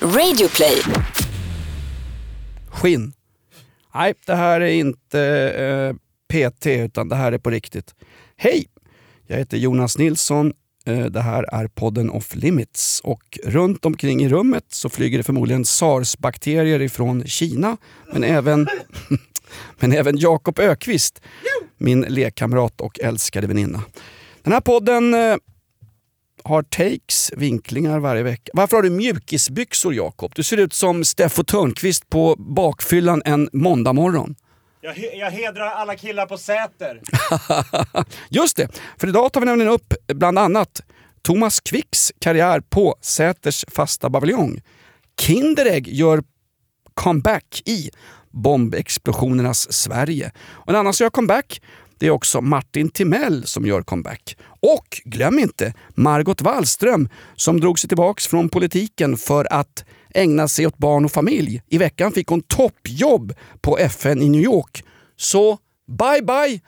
Radioplay. Skinn. Nej, det här är inte eh, PT utan det här är på riktigt. Hej! Jag heter Jonas Nilsson. Eh, det här är podden Off Limits och runt omkring i rummet så flyger det förmodligen sars-bakterier ifrån Kina men även, men även Jakob Ökvist, min lekkamrat och älskade väninna. Den här podden eh, har takes, vinklingar varje vecka. Varför har du mjukisbyxor Jakob? Du ser ut som Steffo Törnqvist på bakfyllan en måndagmorgon. Jag, jag hedrar alla killar på Säter. Just det, för idag tar vi nämligen upp bland annat Thomas Quicks karriär på Säters fasta paviljong. Kinderägg gör comeback i bombexplosionernas Sverige. Och en annan som gör comeback det är också Martin Timell som gör comeback. Och glöm inte Margot Wallström som drog sig tillbaks från politiken för att ägna sig åt barn och familj. I veckan fick hon toppjobb på FN i New York. Så bye bye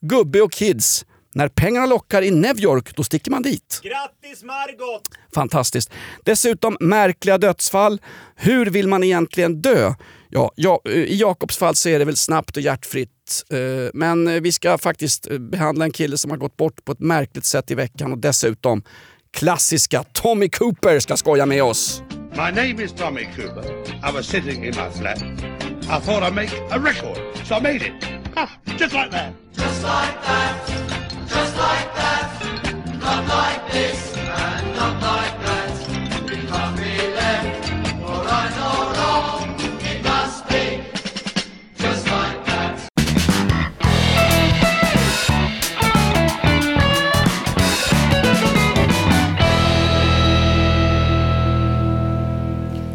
gubbe och kids. När pengarna lockar i New York, då sticker man dit. Grattis Margot! Fantastiskt. Dessutom märkliga dödsfall. Hur vill man egentligen dö? Ja, ja, I Jakobs fall så är det väl snabbt och hjärtfritt. Eh, Men eh, vi ska faktiskt eh, behandla en kille som har gått bort på ett märkligt sätt i veckan och dessutom klassiska Tommy Cooper ska skoja med oss. My name is Tommy Cooper. I was sitting in my flat. I thought I'd make a record, so I made it. Ha, just like that.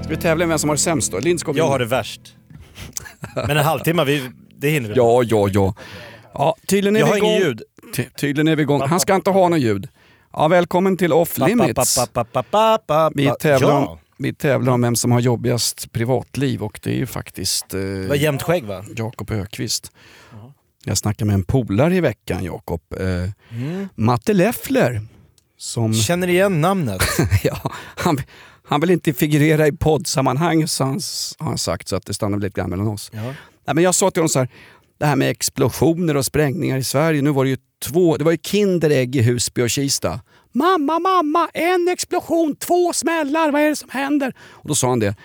Ska vi tävla om vem som har det sämst då? Lindskog Jag har det värst. Men en halvtimme, vi, det hinner vi. Ja, ja, ja. ja tydligen är Jag vi har igång. ingen ljud. Ty- Tydligen är vi igång. Han ska inte ha något ljud. Ja, välkommen till Off Limits. Vi tävlar, om, vi tävlar om vem som har jobbigast privatliv och det är ju faktiskt eh, Det var jämnt skägg va? Jakob Ökvist. Jag snackade med en polare i veckan, Jakob. Eh, Matte Leffler. Som, Känner igen namnet. ja, han, han vill inte figurera i poddsammanhang så han, har han sagt, så att det stannar lite grann mellan oss. Ja. Nej, men jag sa till honom så här, det här med explosioner och sprängningar i Sverige, nu var det ju två, det var ju Kinderägg i Husby och Kista. Mamma, mamma, en explosion, två smällar, vad är det som händer? Och då sa han det,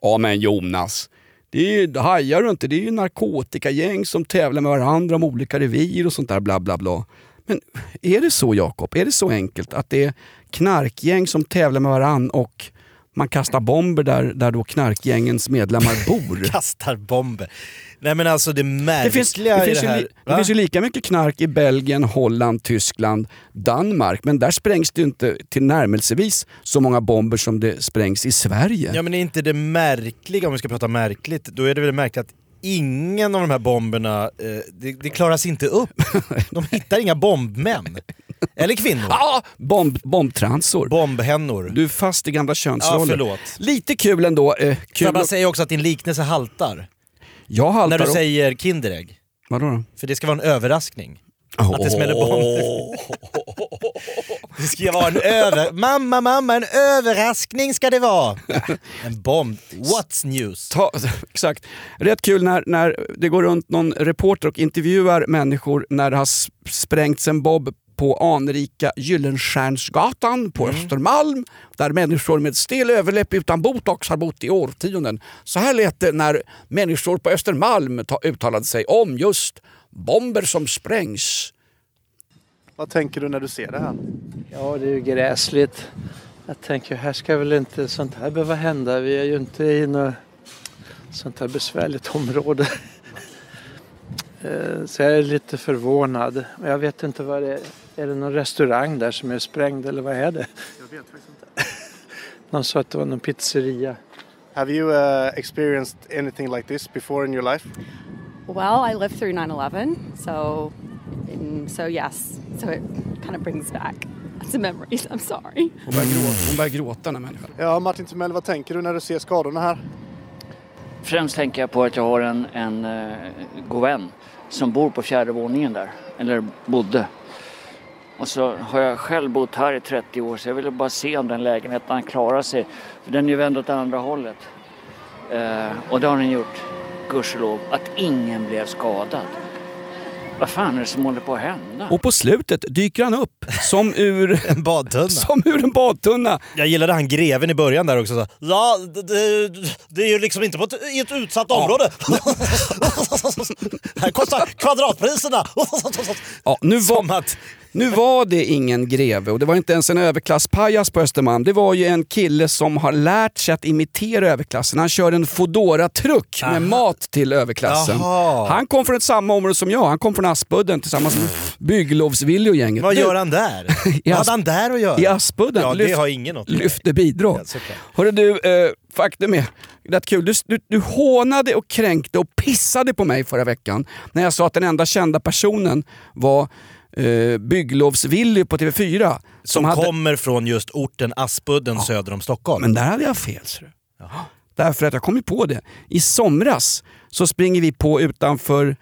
ja men Jonas, det är ju, hajar du inte, det är ju narkotikagäng som tävlar med varandra om olika revir och sånt där bla bla bla. Men är det så Jakob? Är det så enkelt att det är knarkgäng som tävlar med varandra och man kastar bomber där, där då knarkgängens medlemmar bor? Kastar bomber. Nej men alltså det Det märkliga finns, det, finns det ju här... li, det finns ju lika mycket knark i Belgien, Holland, Tyskland, Danmark. Men där sprängs det ju inte till närmelsevis så många bomber som det sprängs i Sverige. Ja men är inte det märkliga, om vi ska prata märkligt, då är det väl märkligt att ingen av de här bomberna, eh, det, det klaras inte upp. De hittar inga bombmän. Eller kvinnor. Ah, bomb, bombtransor. Bombhennor. Du är fast i gamla Ja könsroller. förlåt. Lite kul ändå. Eh, kul jag bara säga också att din liknelse haltar. jag haltar När du upp- säger Kinderägg. Vadå då? För det ska vara en överraskning. Att det smäller bomber. Det ska vara en över... Mamma, mamma, en överraskning ska det vara! En bomb. What's news? Ta, exakt. Rätt kul när, när det går runt någon reporter och intervjuar människor när det har sprängts en bob på anrika Gyllenstiernsgatan på Östermalm där människor med stel överläpp utan botox har bott i årtionden. Så här lät det när människor på Östermalm ta, uttalade sig om just bomber som sprängs. Vad tänker du när du ser det här? Ja, det är ju gräsligt. Jag tänker, här ska väl inte sånt här behöva hända. Vi är ju inte i något sånt här besvärligt område. Eh, Så jag är lite förvånad. Jag vet inte vad det är. Är det någon restaurang där som är sprängd eller vad är det? Jag vet faktiskt inte. Någon sa att det var någon pizzeria. Have you uh, experienced anything like this before in your life? Well, I lived through 9/11, so and so yes, so it kind of brings back some memories. I'm sorry. Hon börjar gråta, hon börjar gråta den här människan. Ja, Martin Timell, vad tänker du när du ser skadorna här? Främst tänker jag på att jag har en, en eh, god vän som bor på fjärde våningen där, eller bodde. Och så har jag själv bott här i 30 år så jag ville bara se om den lägenheten klarar sig. För den är ju vänd åt andra hållet. Eh, och det har den gjort, gudskelov. Att ingen blev skadad. Vad fan är det som håller på att hända? Och på slutet dyker han upp som ur, En badtunna. som ur en badtunna. Jag gillade han greven i början där också. Så, ja, det, det, är ju liksom inte på ett, i ett utsatt område. här kostar kvadratpriserna. Ja, nu, Som var, att... nu var det ingen greve och det var inte ens en överklasspajas på Östermalm. Det var ju en kille som har lärt sig att imitera överklassen. Han kör en foodora truck med mat till överklassen. Jaha. Han kom från ett samma område som jag. Han kom från Aspudden tillsammans med Bygglovsvilly och gänget. Vad gör han där? Vad hade han där att göra? I Aspudden. Ja, det Lyft- har ingen något med. lyfter bidrag. Ja. Hörru du, eh, faktum är, rätt kul, du, du, du hånade och kränkte och pissade på mig förra veckan när jag sa att den enda kända personen var eh, Bygglovsvilly på TV4. Som, Som hade, kommer från just orten Aspudden söder om Stockholm. Men där hade jag fel. Därför att jag kom ju på det. I somras så springer vi på utanför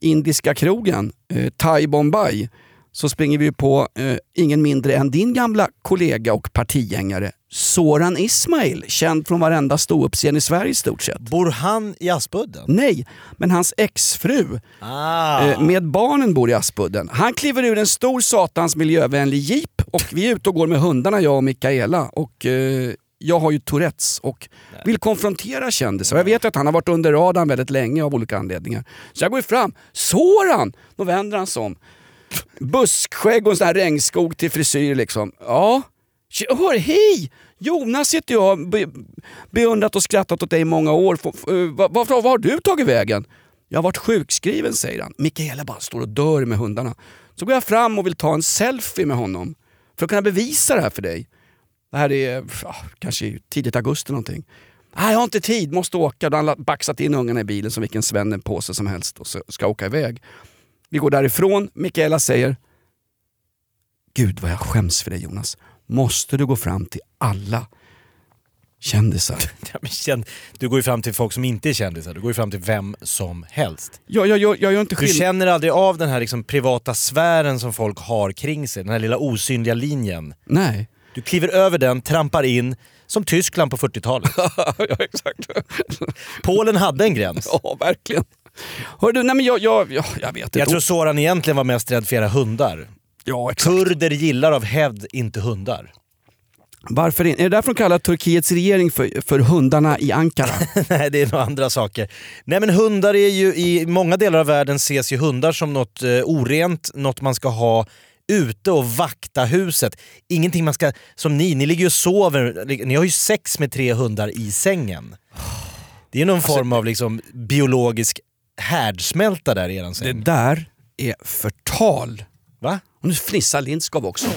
indiska krogen, eh, Thai Bombay, så springer vi på eh, ingen mindre än din gamla kollega och partigängare Soran Ismail, känd från varenda ståuppscen i Sverige i stort sett. Bor han i Aspudden? Nej, men hans exfru Ah. eh, med barnen bor i Aspudden. Han kliver ur en stor satans miljövänlig jeep och vi är ute och går med hundarna jag och Mikaela. Och, eh, jag har ju Tourettes och vill konfrontera kändisar. Jag vet att han har varit under radarn väldigt länge av olika anledningar. Så jag går fram. Såran! Då vänder han sig om. Buskskägg och en sån här regnskog till frisyr liksom. Ja. Hör, hej! Jonas heter jag. Be, beundrat och skrattat åt dig i många år. F- f- eh, har du tagit vägen? Jag har varit sjukskriven säger han. Mikaela bara står och dör med hundarna. Så går jag fram och vill ta en selfie med honom. För att kunna bevisa det här för dig. Det här är ja, kanske i tidigt augusti någonting. Nej, jag har inte tid, måste åka. Då har han baxat in ungarna i bilen som vilken svennepåse som helst och så ska åka iväg. Vi går därifrån. Mikaela säger Gud vad jag skäms för dig Jonas. Måste du gå fram till alla kändisar? Ja, du går ju fram till folk som inte är kändisar, du går ju fram till vem som helst. Jag, jag, jag, jag gör inte Du känner aldrig av den här liksom privata sfären som folk har kring sig, den här lilla osynliga linjen. Nej. Du kliver över den, trampar in, som Tyskland på 40-talet. ja, exakt. Polen hade en gräns. Ja, verkligen. Hör du, nej men jag, jag, jag, jag vet inte. Jag tror Soran egentligen var mest rädd för era hundar. Ja, exakt. Kurder gillar av hävd inte hundar. Varför in? Är det därför de kallar Turkiets regering för, för hundarna i Ankara? Nej, det är nog andra saker. Nej men hundar är ju, i många delar av världen ses ju hundar som något eh, orent, något man ska ha ute och vakta huset. Ingenting man ska, som ni, ni ligger ju och sover, ni har ju sex med tre hundar i sängen. Det är någon form av liksom biologisk härdsmälta där i eran Det säng. där är förtal. Va? Och nu fnissar Lindskov också.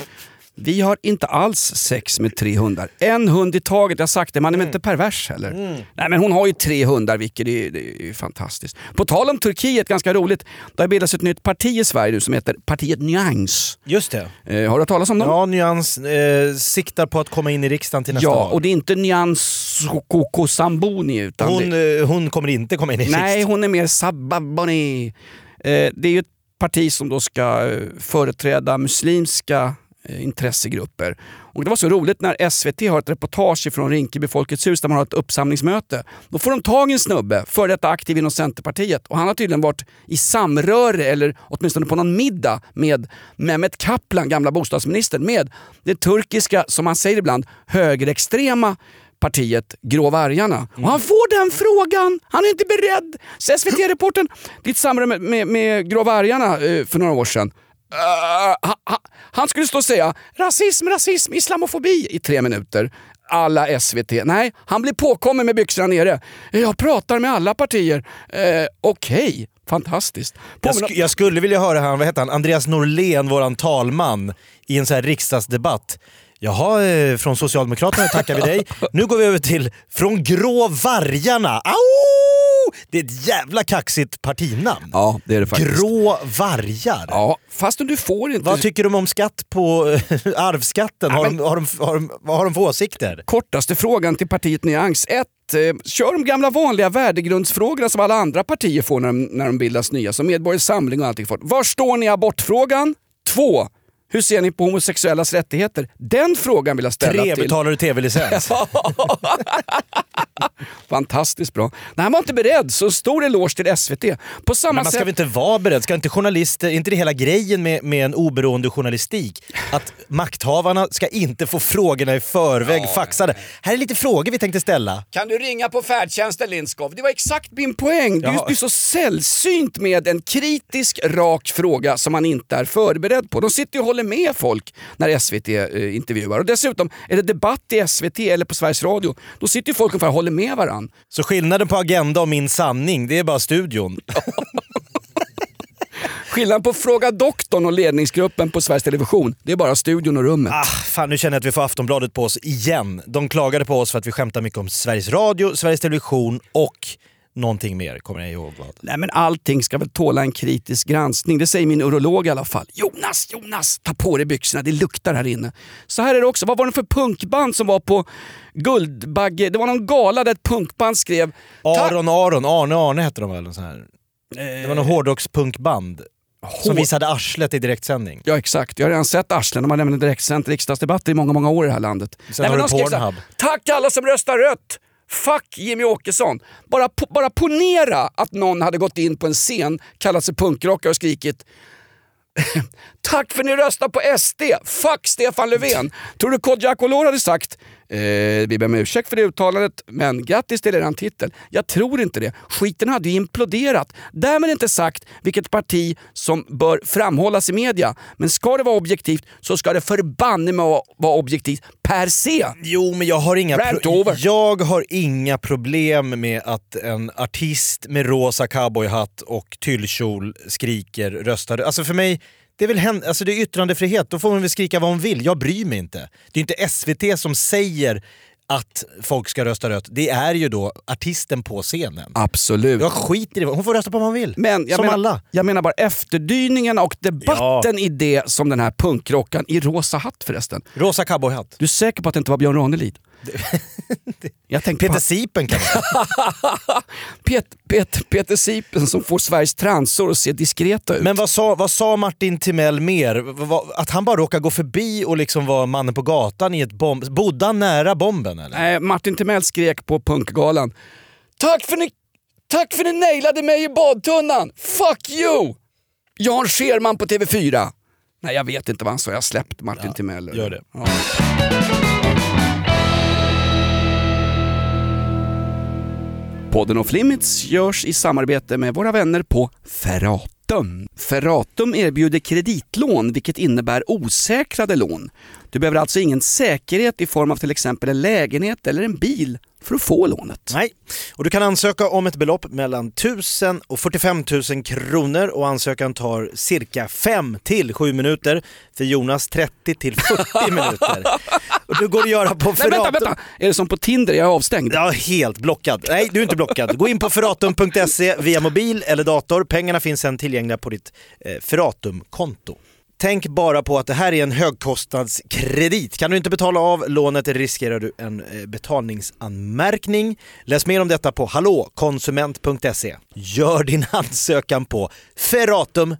Vi har inte alls sex med tre hundar. En hund i taget, jag har sagt det, man är väl inte pervers heller. Nej men hon har ju tre hundar Vicky, det, är- det är fantastiskt. På tal om Turkiet, ganska roligt. Det har bildats ett nytt parti i Sverige nu som heter partiet Nyans. Just det. Eh, har du hört talas om dem? Ja, Nyans eh, siktar på att komma in i riksdagen till nästa Ja, val. och det är inte Nyans Koko Samboni utan Hon, det, eh, hon kommer inte komma in i Nej, riksdagen. hon är mer Sababoni. Eh, det är ju ett parti som då ska eh, företräda muslimska intressegrupper. Och det var så roligt när SVT har ett reportage från Rinkeby Folkets hus där man har ett uppsamlingsmöte. Då får de tag i en snubbe, före detta aktiv inom Centerpartiet. Och han har tydligen varit i samröre, eller åtminstone på någon middag, med Mehmet Kaplan, gamla bostadsministern, med det turkiska, som man säger ibland, högerextrema partiet Grå vargarna. Och han får den frågan! Han är inte beredd! Så SVT-reportern, ditt samröre med, med, med Grå vargarna eh, för några år sedan. Uh, ha, ha, han skulle stå och säga rasism, rasism, islamofobi i tre minuter. Alla SVT. Nej, han blir påkommen med byxorna nere. Jag pratar med alla partier. Uh, Okej, fantastiskt. Jag, sk- jag skulle vilja höra han, vad heter han, Andreas Norlén, våran talman, i en sån här riksdagsdebatt. Jaha, eh, från Socialdemokraterna tackar vi dig. Nu går vi över till Från Grå Vargarna. Au! Det är ett jävla kaxigt partinamn. Ja, det är det faktiskt. Grå Vargar. Ja, fastän du får inte... Vad tycker de om skatt på eh, arvsskatten? Har, de, har, de, har, de, vad har de för åsikter? Kortaste frågan till partiet Nyans. 1. Kör de gamla vanliga värdegrundsfrågorna som alla andra partier får när de, när de bildas nya, som Medborgerlig Samling och allting. Var står ni i abortfrågan? 2. Hur ser ni på homosexuellas rättigheter? Den frågan vill jag ställa Tre till... betalar du tv-licens. Fantastiskt bra. När han var inte beredd, så stor eloge till SVT. På samma Men man ska sätt... väl inte vara beredd? Ska inte journalister, är inte det hela grejen med, med en oberoende journalistik? Att makthavarna ska inte få frågorna i förväg faxade. Här är lite frågor vi tänkte ställa. Kan du ringa på färdtjänsten Lindskov? Det var exakt min poäng. Du, Jaha. du är så sällsynt med en kritisk, rak fråga som man inte är förberedd på. De sitter ju och håller med folk när SVT eh, intervjuar. Och dessutom, är det debatt i SVT eller på Sveriges Radio, då sitter ju folk ungefär och håller med varann. Så skillnaden på Agenda och Min sanning, det är bara studion. Skillnaden på Fråga doktorn och ledningsgruppen på Sveriges Television, det är bara studion och rummet. Ah, fan, nu känner jag att vi får Aftonbladet på oss igen. De klagade på oss för att vi skämtar mycket om Sveriges Radio, Sveriges Television och någonting mer, kommer jag ihåg vad. Nej men allting ska väl tåla en kritisk granskning, det säger min urolog i alla fall. Jonas, Jonas, ta på dig byxorna, det luktar här inne. Så här är det också, vad var det för punkband som var på Guldbagge? Det var någon gala där ett punkband skrev... "Tack- Aron Aron, Arne Arne hette de väl? Sån här. Det var någon hårdrockspunkband som visade arslet i direktsändning. Ja exakt, jag har redan sett arslen. De har nämligen direktsänt riksdagsdebatter i många, många år i det här landet. Sen har men du så Pornhub. Tack alla som röstar rött! Fuck Jimmy Åkesson! Bara, po- bara ponera att någon hade gått in på en scen, kallat sig punkrockare och skrikit Tack för ni röstar på SD! Fuck Stefan Löfven! Tror du Kodjo hade sagt eh, vi ber om ursäkt för det uttalandet, men grattis till eran titel. Jag tror inte det. Skiten hade ju imploderat. Därmed inte sagt vilket parti som bör framhållas i media. Men ska det vara objektivt så ska det förbanne med att vara objektivt per se. Jo, men jag har, inga jag har inga problem med att en artist med rosa cowboyhatt och tyllkjol skriker röstar. Alltså för mig, det är väl hän- alltså det är yttrandefrihet, då får man väl skrika vad hon vill. Jag bryr mig inte. Det är inte SVT som säger att folk ska rösta rött. Det är ju då artisten på scenen. Absolut. Jag skiter i det, hon får rösta på vad hon vill. Men jag som menar, alla. jag menar bara efterdyningarna och debatten i det som den här punkrockan i rosa hatt förresten. Rosa cowboyhatt. Du är säker på att det inte var Björn Ranelid? Jag tänkte Peter på Sipen kan Pet, Pet, Peter Sipen som får Sveriges transor att se diskreta ut. Men vad sa, vad sa Martin Timell mer? Att han bara råkar gå förbi och liksom var mannen på gatan i ett bomb... Bodde han nära bomben eller? Nej, Martin Timell skrek på punkgalan. Tack för ni, tack för ni nailade mig i badtunnan! Fuck you! Jan Scherman på TV4. Nej, jag vet inte vad han sa. Jag har släppt Martin Timell. gör det. Ja. Podden Off Limits görs i samarbete med våra vänner på Ferratum. Ferratum erbjuder kreditlån vilket innebär osäkrade lån. Du behöver alltså ingen säkerhet i form av till exempel en lägenhet eller en bil för att få lånet. Nej, och du kan ansöka om ett belopp mellan 1000 och 45 000 kronor och ansökan tar cirka 5 till 7 minuter. För Jonas 30 till 40 minuter. Och du går att göra på Nej, vänta, Ferratum. vänta! Är det som på Tinder? Jag är avstängd. Ja, helt blockad. Nej, du är inte blockad. Gå in på ferratum.se via mobil eller dator. Pengarna finns sedan tillgängliga på ditt eh, Ferratum-konto. Tänk bara på att det här är en högkostnadskredit. Kan du inte betala av lånet riskerar du en eh, betalningsanmärkning. Läs mer om detta på hallåkonsument.se. Gör din ansökan på ferratum.se.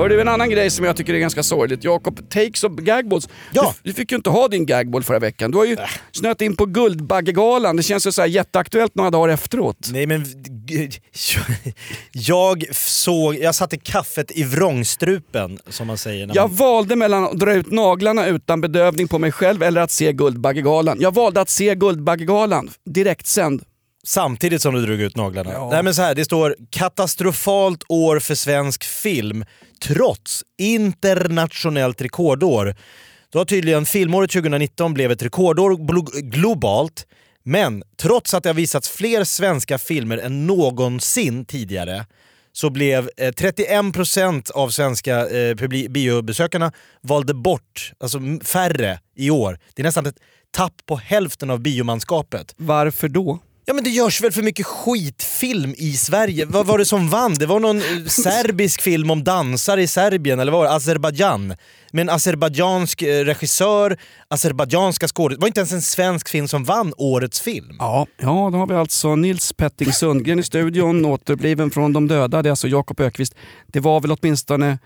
Hör du en annan grej som jag tycker är ganska sorgligt. Jakob, takes of gagballs. Ja. Du, du fick ju inte ha din gagball förra veckan. Du har ju snöat in på Guldbaggegalan. Det känns ju så här jätteaktuellt några dagar efteråt. Nej men jag såg, jag satte kaffet i vrångstrupen som man säger. När Jag man, valde mellan att dra ut naglarna utan bedövning på mig själv eller att se Guldbaggegalan. Jag valde att se Guldbaggegalan direktsänd. Samtidigt som du drog ut naglarna. Nej men så här, det står katastrofalt år för svensk film trots internationellt rekordår. Då har tydligen filmåret 2019 blev ett rekordår glo- globalt. Men trots att det har visats fler svenska filmer än någonsin tidigare så blev eh, 31% av svenska eh, biobesökarna valde bort, alltså färre i år. Det är nästan ett tapp på hälften av biomanskapet. Varför då? Ja men det görs väl för mycket skitfilm i Sverige? Vad var det som vann? Det var någon eh, serbisk film om dansare i Serbien, eller vad var det? Azerbajdzjan. Med en azerbajdzjansk eh, regissör, azerbajdzjanska skådespelare. Det var inte ens en svensk film som vann årets film. Ja, ja, då har vi alltså Nils Petting Sundgren i studion, återbliven från de döda. Det är alltså Jakob Ökvist. Det var väl åtminstone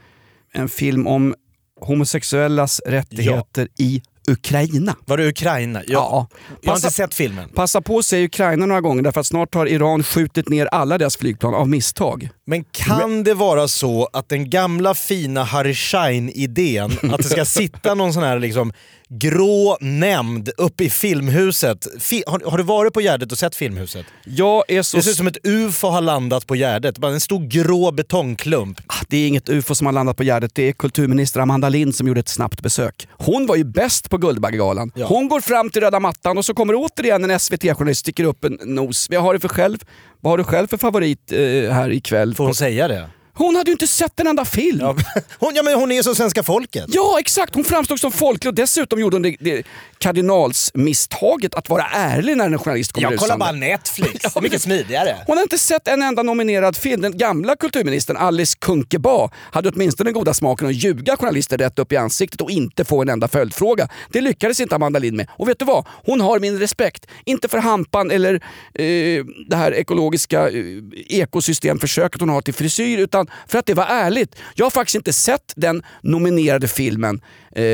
en film om homosexuellas rättigheter i Ukraina. Var det Ukraina? Jag, Ja. jag har Passa- inte sett filmen. Passa på att säga Ukraina några gånger därför att snart har Iran skjutit ner alla deras flygplan av misstag. Men kan det vara så att den gamla fina Harry Schein-idén, att det ska sitta någon sån här liksom grå nämnd uppe i Filmhuset. Fi har, har du varit på Gärdet och sett Filmhuset? Jag är så... Det ser ut som ett UFO har landat på Gärdet. Bara en stor grå betongklump. Ah, Det är inget ufo som har landat på Gärdet, det är kulturminister Amanda Lind som gjorde ett snabbt besök. Hon var ju bäst på Guldbaggegalan. Ja. Hon går fram till röda mattan och så kommer återigen en SVT-journalist sticker upp en nos. Vad har du för själv? Vad har du själv för favorit eh, här ikväll? Får hon säga det? Hon hade ju inte sett en enda film. Ja, hon, ja men hon är som svenska folket. Ja, exakt. Hon framstod som folklig och dessutom gjorde hon det, det kardinalsmisstaget att vara ärlig när en journalist kommer Jag kollar bara Netflix, är mycket smidigare. Hon har inte sett en enda nominerad film. Den gamla kulturministern Alice Kunkeba hade åtminstone den goda smaken att ljuga journalister rätt upp i ansiktet och inte få en enda följdfråga. Det lyckades inte Amanda Lind med. Och vet du vad? Hon har min respekt. Inte för hampan eller eh, det här ekologiska eh, ekosystemförsöket hon har till frisyr utan för att det var ärligt. Jag har faktiskt inte sett den nominerade filmen eh,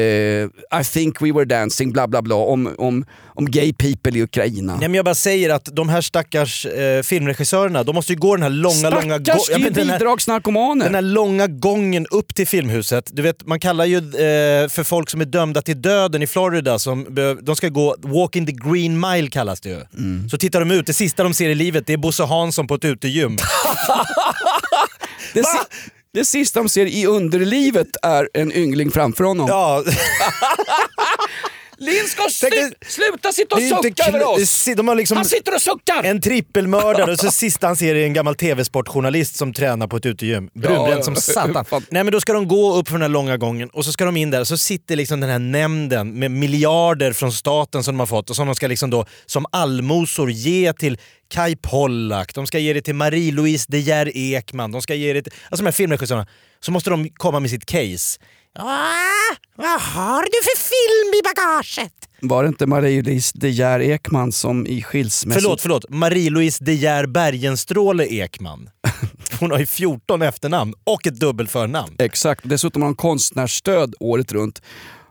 I think we were dancing bla bla bla om, om, om gay people i Ukraina. Nej, men jag bara säger att de här stackars eh, filmregissörerna, de måste ju gå den här långa, långa... Stackars, men den här- bidragsnarkomaner. Den här långa gången upp till Filmhuset. Du vet, man kallar ju eh, för folk som är dömda till döden i Florida, som de ska gå walking the green mile kallas det ju. Mm. Så tittar de ut, det sista de ser i livet det är Bosse Hansson på ett utegym. Det, si- det sista de ser i underlivet är en yngling framför honom. Ja. Linn ska slu- sluta sitta och sucka över oss! De har liksom Han sitter och suckar! en trippelmördare och så sista han ser är en gammal tv-sportjournalist som tränar på ett utegym. Brunbränd Ja, som satan. Nej men då ska de gå upp för den här långa gången och så ska de in där så sitter liksom den här nämnden med miljarder från staten som de har fått och som de ska liksom då som allmosor ge till Kai Pollak, de ska ge det till Marie-Louise De Geer Ekman, de ska ge det till... Alltså de här filmregissörerna. Så måste de komma med sitt case. Ah, vad har du för film i bagaget? Var det inte Marie-Louise De Geer Ekman som i skilsmässan... Förlåt, förlåt. Marie-Louise De Geer Bergenstråle Ekman. Hon har ju 14 efternamn och ett dubbelförnamn. Exakt, dessutom har hon konstnärsstöd året runt.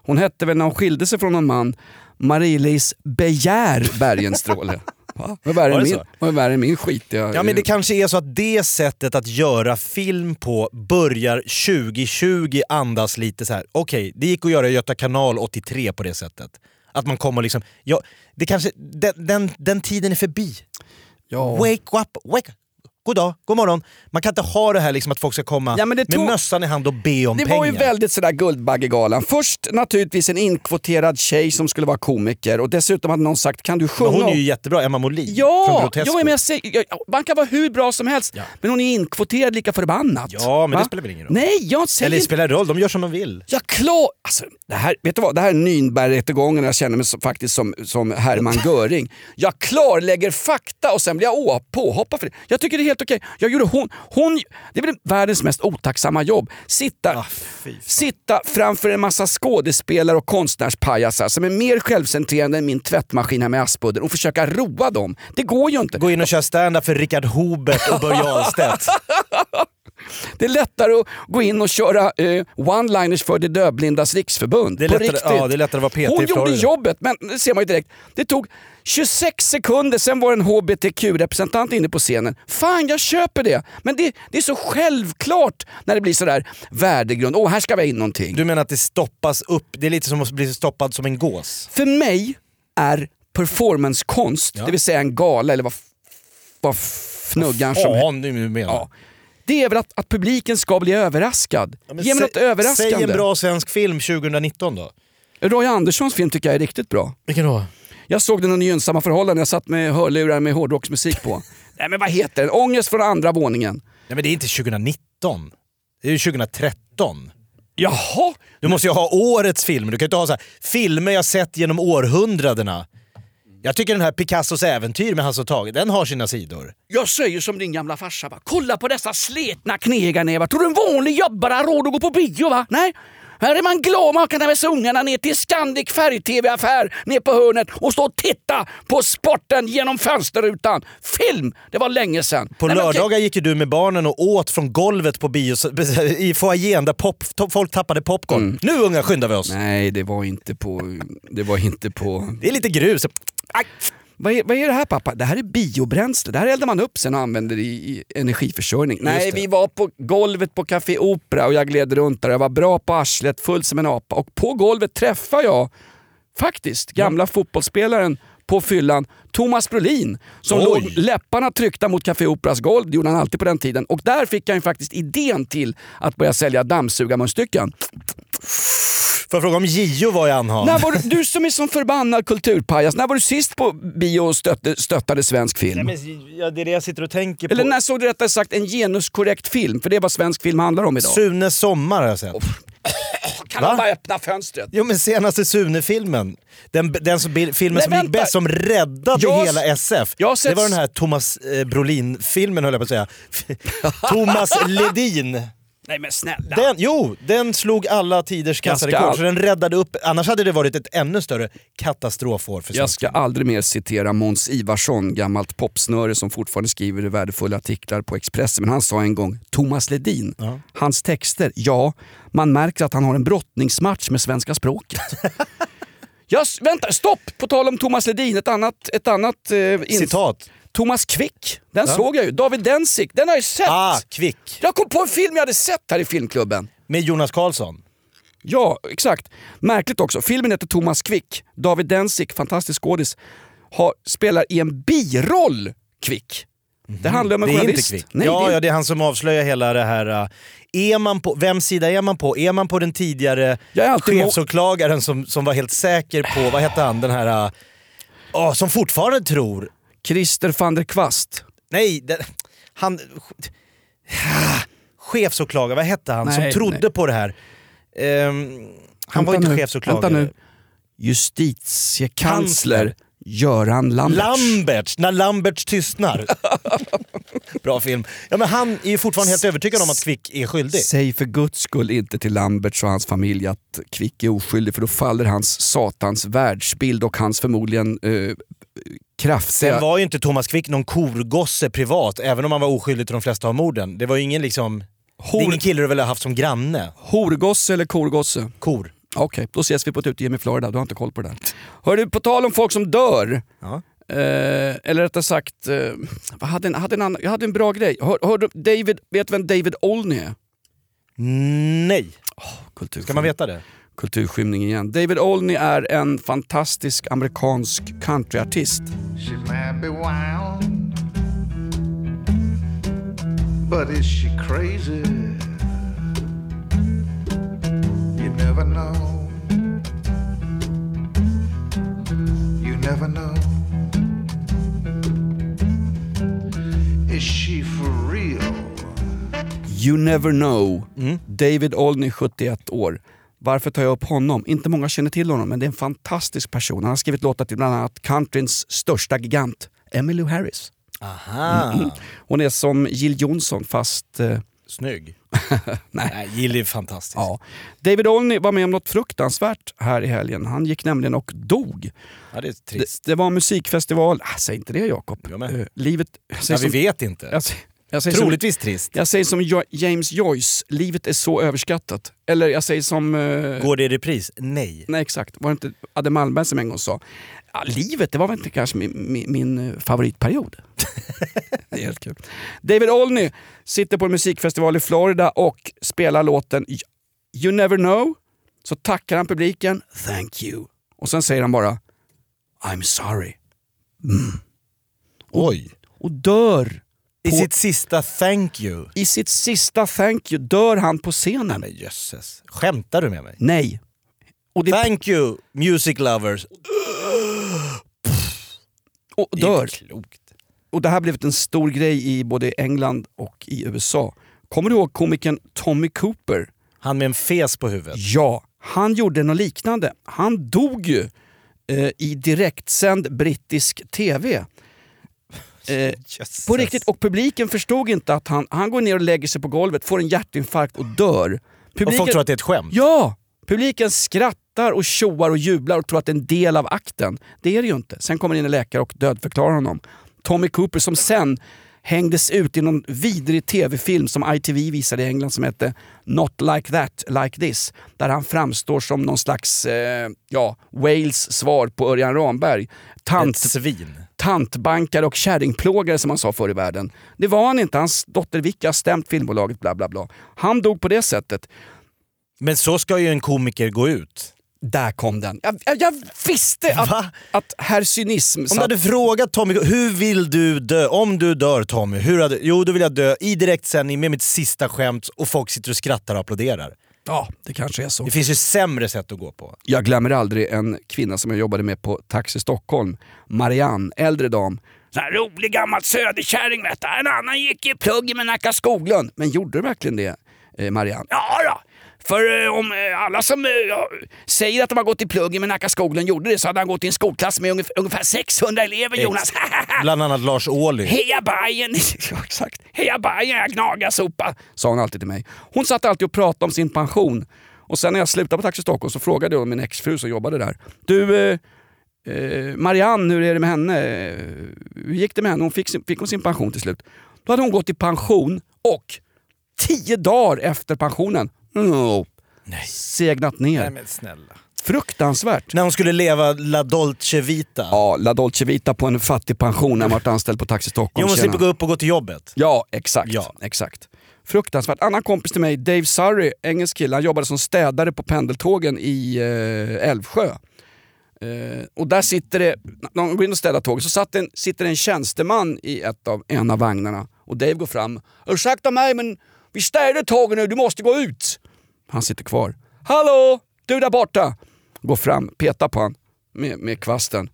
Hon hette väl när hon skilde sig från en man Marie-Louise Begär Bergenstråle. Vad värre Var än min, vad värre min skitiga... Ja men det kanske är så att det sättet att göra film på börjar 2020 andas lite så här. okej det gick att göra Göta kanal 83 på det sättet. Att man kommer liksom, ja, det kanske, den, den, den tiden är förbi. Ja. Wake up, wake God dag, god morgon. Man kan inte ha det här liksom att folk ska komma Ja, det med tog- mössan i hand och be om Det pengar. var ju väldigt sådär Guldbaggegalan. Först naturligtvis en inkvoterad tjej som skulle vara komiker och dessutom hade någon sagt kan du sjunga? men hon är ju om-" jättebra, Emma Molin från Ja, Grotesco. ja men jag säger, ja, man kan vara hur bra som helst men hon är inkvoterad lika förbannat. Ja, men Va? det spelar väl ingen roll? Nej, jag säger Eller det spelar roll, de gör som de vill. Ja, klar. Alltså, det här, vet du vad? Det här är Nürnbergrättegången jag känner mig som, faktiskt som, som Hermann Göring. Jag klarlägger fakta och sen blir jag påhoppad för det. Jag tycker det helt okej. Jag gjorde hon, hon, det är väl världens mest otacksamma jobb. Sitta, sitta framför en massa skådespelare och konstnärspajasar som är mer självcentrerande än min tvättmaskin här med Aspudden och försöka roa dem. Det går ju inte. Gå in och kör stand för Richard Hobert och Börje Ahlstedt. Det är lättare att gå in och köra eh, one-liners för de dövblindas riksförbund. Det är på lättare- riktigt. ja, det är lättare att vara PT Hon gjorde jobbet, men det ser man ju direkt. Det tog 26 sekunder, sen var en HBTQ-representant inne på scenen. Fan, jag köper det! Men det, det är så självklart när det blir sådär värdegrund. Åh, här ska vi ha in någonting. Du menar att det stoppas upp, det är lite som att bli stoppad som en gås? För mig är performancekonst, det vill säga en gala eller vad, vad fnuggan som Fan, du menar. Ja. Det är väl att, att publiken ska bli överraskad. men Ge mig något överraskande. Säg en bra svensk film 2019 då. Roy Anderssons film tycker jag är riktigt bra. Vilken då? Jag såg den under gynnsamma förhållanden, jag satt med hörlurar med hårdrocksmusik på. Nej men vad heter den? Ångest från andra våningen. Nej men det är inte 2019. Det är ju 2013. Jaha? Du måste ju ha årets filmer. Du kan ju inte ha så här, filmer jag sett genom århundradena. Jag tycker den här Picassos äventyr med Hasse och Tage, den har sina sidor. Jag säger som din gamla farsa va. Kolla på dessa sletna knegarnävar. Tror du en vanlig jobbare har råd att gå på bio va? Nej. Här är man ta med ungarna ner till Scandic färg-tv-affär ner på hörnet och stå och titta på sporten genom fönsterrutan. Film! Det var länge sedan. På Nej, lördagar gick ju du med barnen och åt från golvet på bio, i foajén där pop, folk tappade popcorn. Nu unga skyndar vi oss! Mm. Nej, det var inte på... Det var inte på... Det är lite grus. Aj. Vad är, vad är det här pappa? Det här är biobränsle. Det här eldar man upp sen och använder i, i energiförsörjning. Nej, vi var på golvet på Café Opera och jag gled runt där. Jag var bra på arslet, full som en apa. Och på golvet träffade jag faktiskt gamla fotbollsspelaren på fyllan, Thomas Brolin, som Oj. låg läpparna tryckta mot Café Operas golv. Det gjorde han alltid på den tiden. Och där fick han ju faktiskt idén till att börja sälja dammsugarmunstycken. Får jag fråga om Gio var i var du, du som är som förbannad kulturpajas, när var du sist på bio och stötte, stöttade svensk film? Nej, men, ja, det är det jag sitter och tänker på. Eller när såg du rättare sagt en genuskorrekt film? För det är vad svensk film handlar om idag. Sunes sommar har jag sett. kan Va? man bara öppna fönstret? Jo men senaste Sune-filmen. Den, den som, filmen Nej, som gick bäst, som räddade Jag- hela SF. jag sett- Det var den här Thomas eh, Brolin-filmen höll jag på att säga. Thomas Ledin. Nej men snälla. Den, jo, den slog alla tiders Jag ska kassarekord. all- Så den räddade upp, annars hade det varit ett ännu större katastrofår för Jag ska aldrig mer citera Måns Ivarsson, gammalt popsnöre som fortfarande skriver värdefulla artiklar på Expressen. Men han sa en gång, Thomas Ledin, hans texter, ja, man märker att han har en brottningsmatch med svenska språket. Jag, s- vänta, stopp! På tal om Thomas Ledin, ett annat... Ett annat eh, ins- Citat. Thomas Quick, den Ja. såg jag ju. David Densik, den har jag ju sett! Ah, Kvick. Jag kom på en film jag hade sett här i filmklubben. Med Jonas Karlsson. Ja, exakt. Märkligt också. Filmen heter Thomas Quick. David Densik, fantastisk skådis, har, spelar i en biroll Quick. Det handlar om en Det är inte journalist. Nej, ja, det är- ja, det är han som avslöjar hela det här. uh, Är man på, vems sida är man på? Är man på den tidigare chefsåklagaren som, som var helt säker på, vad hette han, den här... uh, åh, som fortfarande tror... Christer van der Kvast. Nej, den, han... Chefsåklagare, vad hette han? Nej, som trodde nej. på det här. Ehm, han var inte nu, chefsåklagare. Nu. Justitiekansler Göran Lambertz. Lamberts, när Lamberts tystnar. Bra film. Ja, men han är ju fortfarande helt övertygad om att Kvick är skyldig. Säg för guds skull inte till Lambertz och hans familj att Kvick är oskyldig för då faller hans satans världsbild och hans förmodligen eh, kraftiga... Sen var ju inte Thomas Quick någon korgosse privat, även om han var oskyldig till de flesta av morden. Det var ju ingen liksom... Det är ingen kille du väl har haft som granne? Horgosse eller korgosse? Kor. Okej, då ses vi på ett utegym i Florida. Du har inte koll på det. Hör du, på tal om folk som dör. Ja. Eh, eller rättare sagt, eh, vad hade en, hade en annan, jag hade en bra grej. Hör, hörde, David, vet du vem David Olney är? Nej. Kulturskym- Ska man veta det? Kulturskymning igen. David Olney är en fantastisk amerikansk countryartist. She might be wild, but is she crazy? You never know. You never know. Is she for real? You never know. Mm. David Olney, 71 år. Varför tar jag upp honom? Inte många känner till honom, men det är en fantastisk person. Han har skrivit låtar till bland annat countryns största gigant, Emmylou Harris. Aha. Mm. Hon är som Jill Johnson fast... Eh, Snygg. nej. Nej, Jill är fantastisk. Ja. David Olney var med om något fruktansvärt här i helgen. Han gick nämligen och dog. Ja, det är Det, trist. det var en musikfestival. Ah, säg inte det Jakob. Eh, livet... Jag Ja, säger vi som, vet inte. Jag, säger- säger som, Troligtvis trist. jag säger som Jo- James Joyce, livet är så överskattat. Eller jag säger som... eh, Går det i repris? Nej. Nej exakt, var det inte Adde Malmberg som en gång sa ja, livet det var väl inte kanske min, min, min eh, favoritperiod. det är helt kul. David Olney sitter på en musikfestival i Florida och spelar låten You never know. Så tackar han publiken, thank you. Och sen säger han bara I'm sorry. Mm. Oj. Och dör. I sitt sista thank you. I sitt sista thank you dör han på scenen. Men jösses. Skämtar du med mig? Nej. Det, Thank you music lovers. och Det är dör. inte klokt. Och det här blev en stor grej i både England och i USA. Kommer du ihåg komikern Tommy Cooper? Han med en fes på huvudet. Ja, han gjorde något liknande. Han dog ju eh, i direktsänd brittisk TV. Eh, på riktigt, och publiken förstod inte att han, han går ner och lägger sig på golvet, får en hjärtinfarkt och dör. Och Publiken, folk tror att det är ett skämt. Ja! Publiken skrattar och tjoar och jublar och tror att det är en del av akten. Det är det ju inte. Sen kommer in en läkare och dödförklarar honom. Tommy Cooper som sen hängdes ut i någon vidrig tv-film som ITV visade i England som hette Not like that, like this. Där han framstår som någon slags eh, ja, Wales svar på Örjan Ramberg. Tant, Ett svin. Tantbankare och kärringplågare som han sa förr i världen. Det var han inte. Hans dotter Vicky har stämt filmbolaget bla bla bla. Han dog på det sättet. Men så ska ju en komiker gå ut. Där kom den. Jag, jag, jag visste att, Va? att herr cynism Om du hade frågat Tommy, hur vill du dö? Om du dör Tommy, hur hade, jo då vill jag dö i direktsändning med mitt sista skämt och folk sitter och skrattar och applåderar. Ja, det kanske är så. Det finns ju sämre sätt att gå på. Jag glömmer aldrig en kvinna som jag jobbade med på Taxi Stockholm. Marianne, äldre dam. Sån här rolig gammal söderkärring vet du. En annan gick i plugg med Nacka Skoglund. Men gjorde du verkligen det, eh, Marianne? Ja då. För eh, om eh, alla som eh, säger att de har gått i plugg med Nacka Skoglund gjorde det så hade han gått i en skolklass med ungefär, ungefär 600 elever Jonas. Bland annat Lars Ohly. Heja Bajen! exakt. Heja Bajen, jag gnagarsopa! Sa hon alltid till mig. Hon satt alltid och pratade om sin pension. Och sen när jag slutade på Taxi Stockholm så frågade jag min exfru som jobbade där. Du, eh, eh, Marianne, hur är det med henne? Hur gick det med henne? Hon fick, sin, fick hon sin pension till slut? Då hade hon gått i pension och tio dagar efter pensionen oh, segnat ner. Nej men snälla. Fruktansvärt. När hon skulle leva La Dolce Vita. Ja, La Dolce Vita på en fattig pension när man varit anställd på Taxi Stockholm. Jo, hon slipper gå upp och gå till jobbet. Ja, exakt. Ja. exakt. Fruktansvärt. Annan kompis till mig, Dave Surrey, engelsk kille, han jobbade som städare på pendeltågen i eh, Älvsjö. Eh, och där sitter det, när de går in och städar tåget, så satt en, sitter en tjänsteman i ett av, en av vagnarna. Och Dave går fram. Ursäkta mig men vi städar tåget nu, du måste gå ut. Han sitter kvar. Hallå, du där borta! Går fram, petar på han med, med kvasten.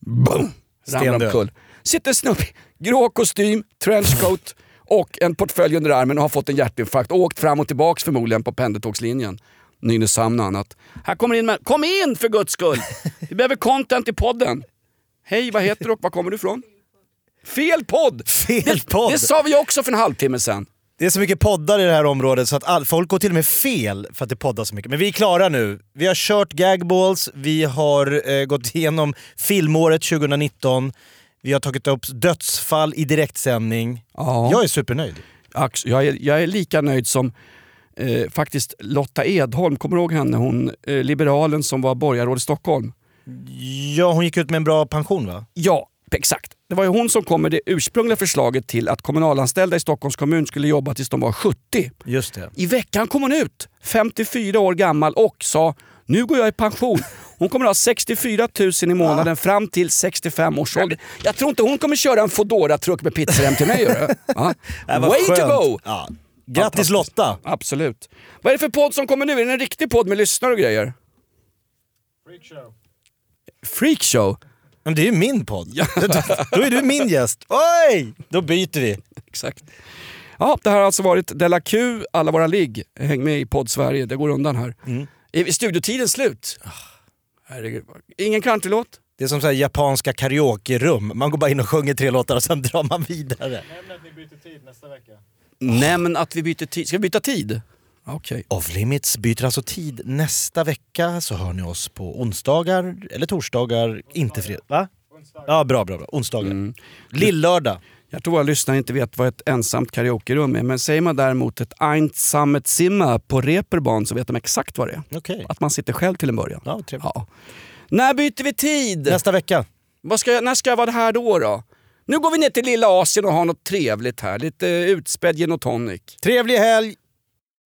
Boom! Ramlar omkull. Sitter en snubbe i grå kostym, trenchcoat och en portfölj under armen och har fått en hjärtinfarkt och åkt fram och tillbaks förmodligen på pendeltågslinjen. Nynäshamn och annat. Här kommer in med, Kom in för guds skull! Vi behöver content i podden. Hej, vad heter du och var kommer du ifrån? Fel podd! Fel det, podd. Det sa vi också för en halvtimme sedan. Det är så mycket poddar i det här området så att all, folk går till och med fel för att det poddar så mycket. Men vi är klara nu. Vi har kört gagballs, vi har eh, gått igenom filmåret 2019, vi har tagit upp dödsfall i direktsändning. Ja. Jag är supernöjd. Ax- Jag är, jag är lika nöjd som eh, faktiskt Lotta Edholm, kommer du ihåg henne? Hon eh, liberalen som var borgarråd i Stockholm. Ja, hon gick ut med en bra pension va? Ja, Exakt. Det var ju hon som kom med det ursprungliga förslaget till att kommunalanställda i Stockholms kommun skulle jobba tills de var 70. Just det. I veckan kom hon ut, 54 år gammal och sa nu går jag i pension. Hon kommer ha 64 000 i månaden fram till 65 års ålder. Jag tror inte hon kommer köra en foodora truck med pizzor hem till mig. Ja. Way to skönt. go! Ja. Grattis Lotta! Absolut. Vad är det för podd som kommer nu? Är det en riktig podd med lyssnare och grejer? Freakshow. Freakshow? Men det är ju min podd. Då är du min gäst. Oj! Då byter vi. Exakt. Ja, det här har alltså varit Della Q, alla våra ligg. Häng med i podd Sverige, det går undan här. Mm. Är studiotiden slut? Herregud. Ingen countrylåt? Det är som så här japanska karaokerum. Man går bara in och sjunger tre låtar och sen drar man vidare. Nämn att ni byter tid nästa vecka. Nämn att vi byter tid. Ska vi byta tid? Okej. Off Limits byter alltså tid nästa vecka så hör ni oss på onsdagar eller torsdagar, inte fredag. Va? Ja, bra, bra, bra. Onsdagar. Mm. Lill-lördag. Jag tror våra lyssnare inte vet vad ett ensamt karaokerum är, men säger man däremot ett einsamet Zimmer på Reeperbahn så vet de exakt vad det är. Okej. Att man sitter själv till en början. Ja, trevligt. Ja. När byter vi tid? Nästa vecka. Vad ska jag, när ska jag vara här då, då? Nu går vi ner till lilla Asien och har något trevligt här. Lite utspädd gin och tonic. Trevlig helg!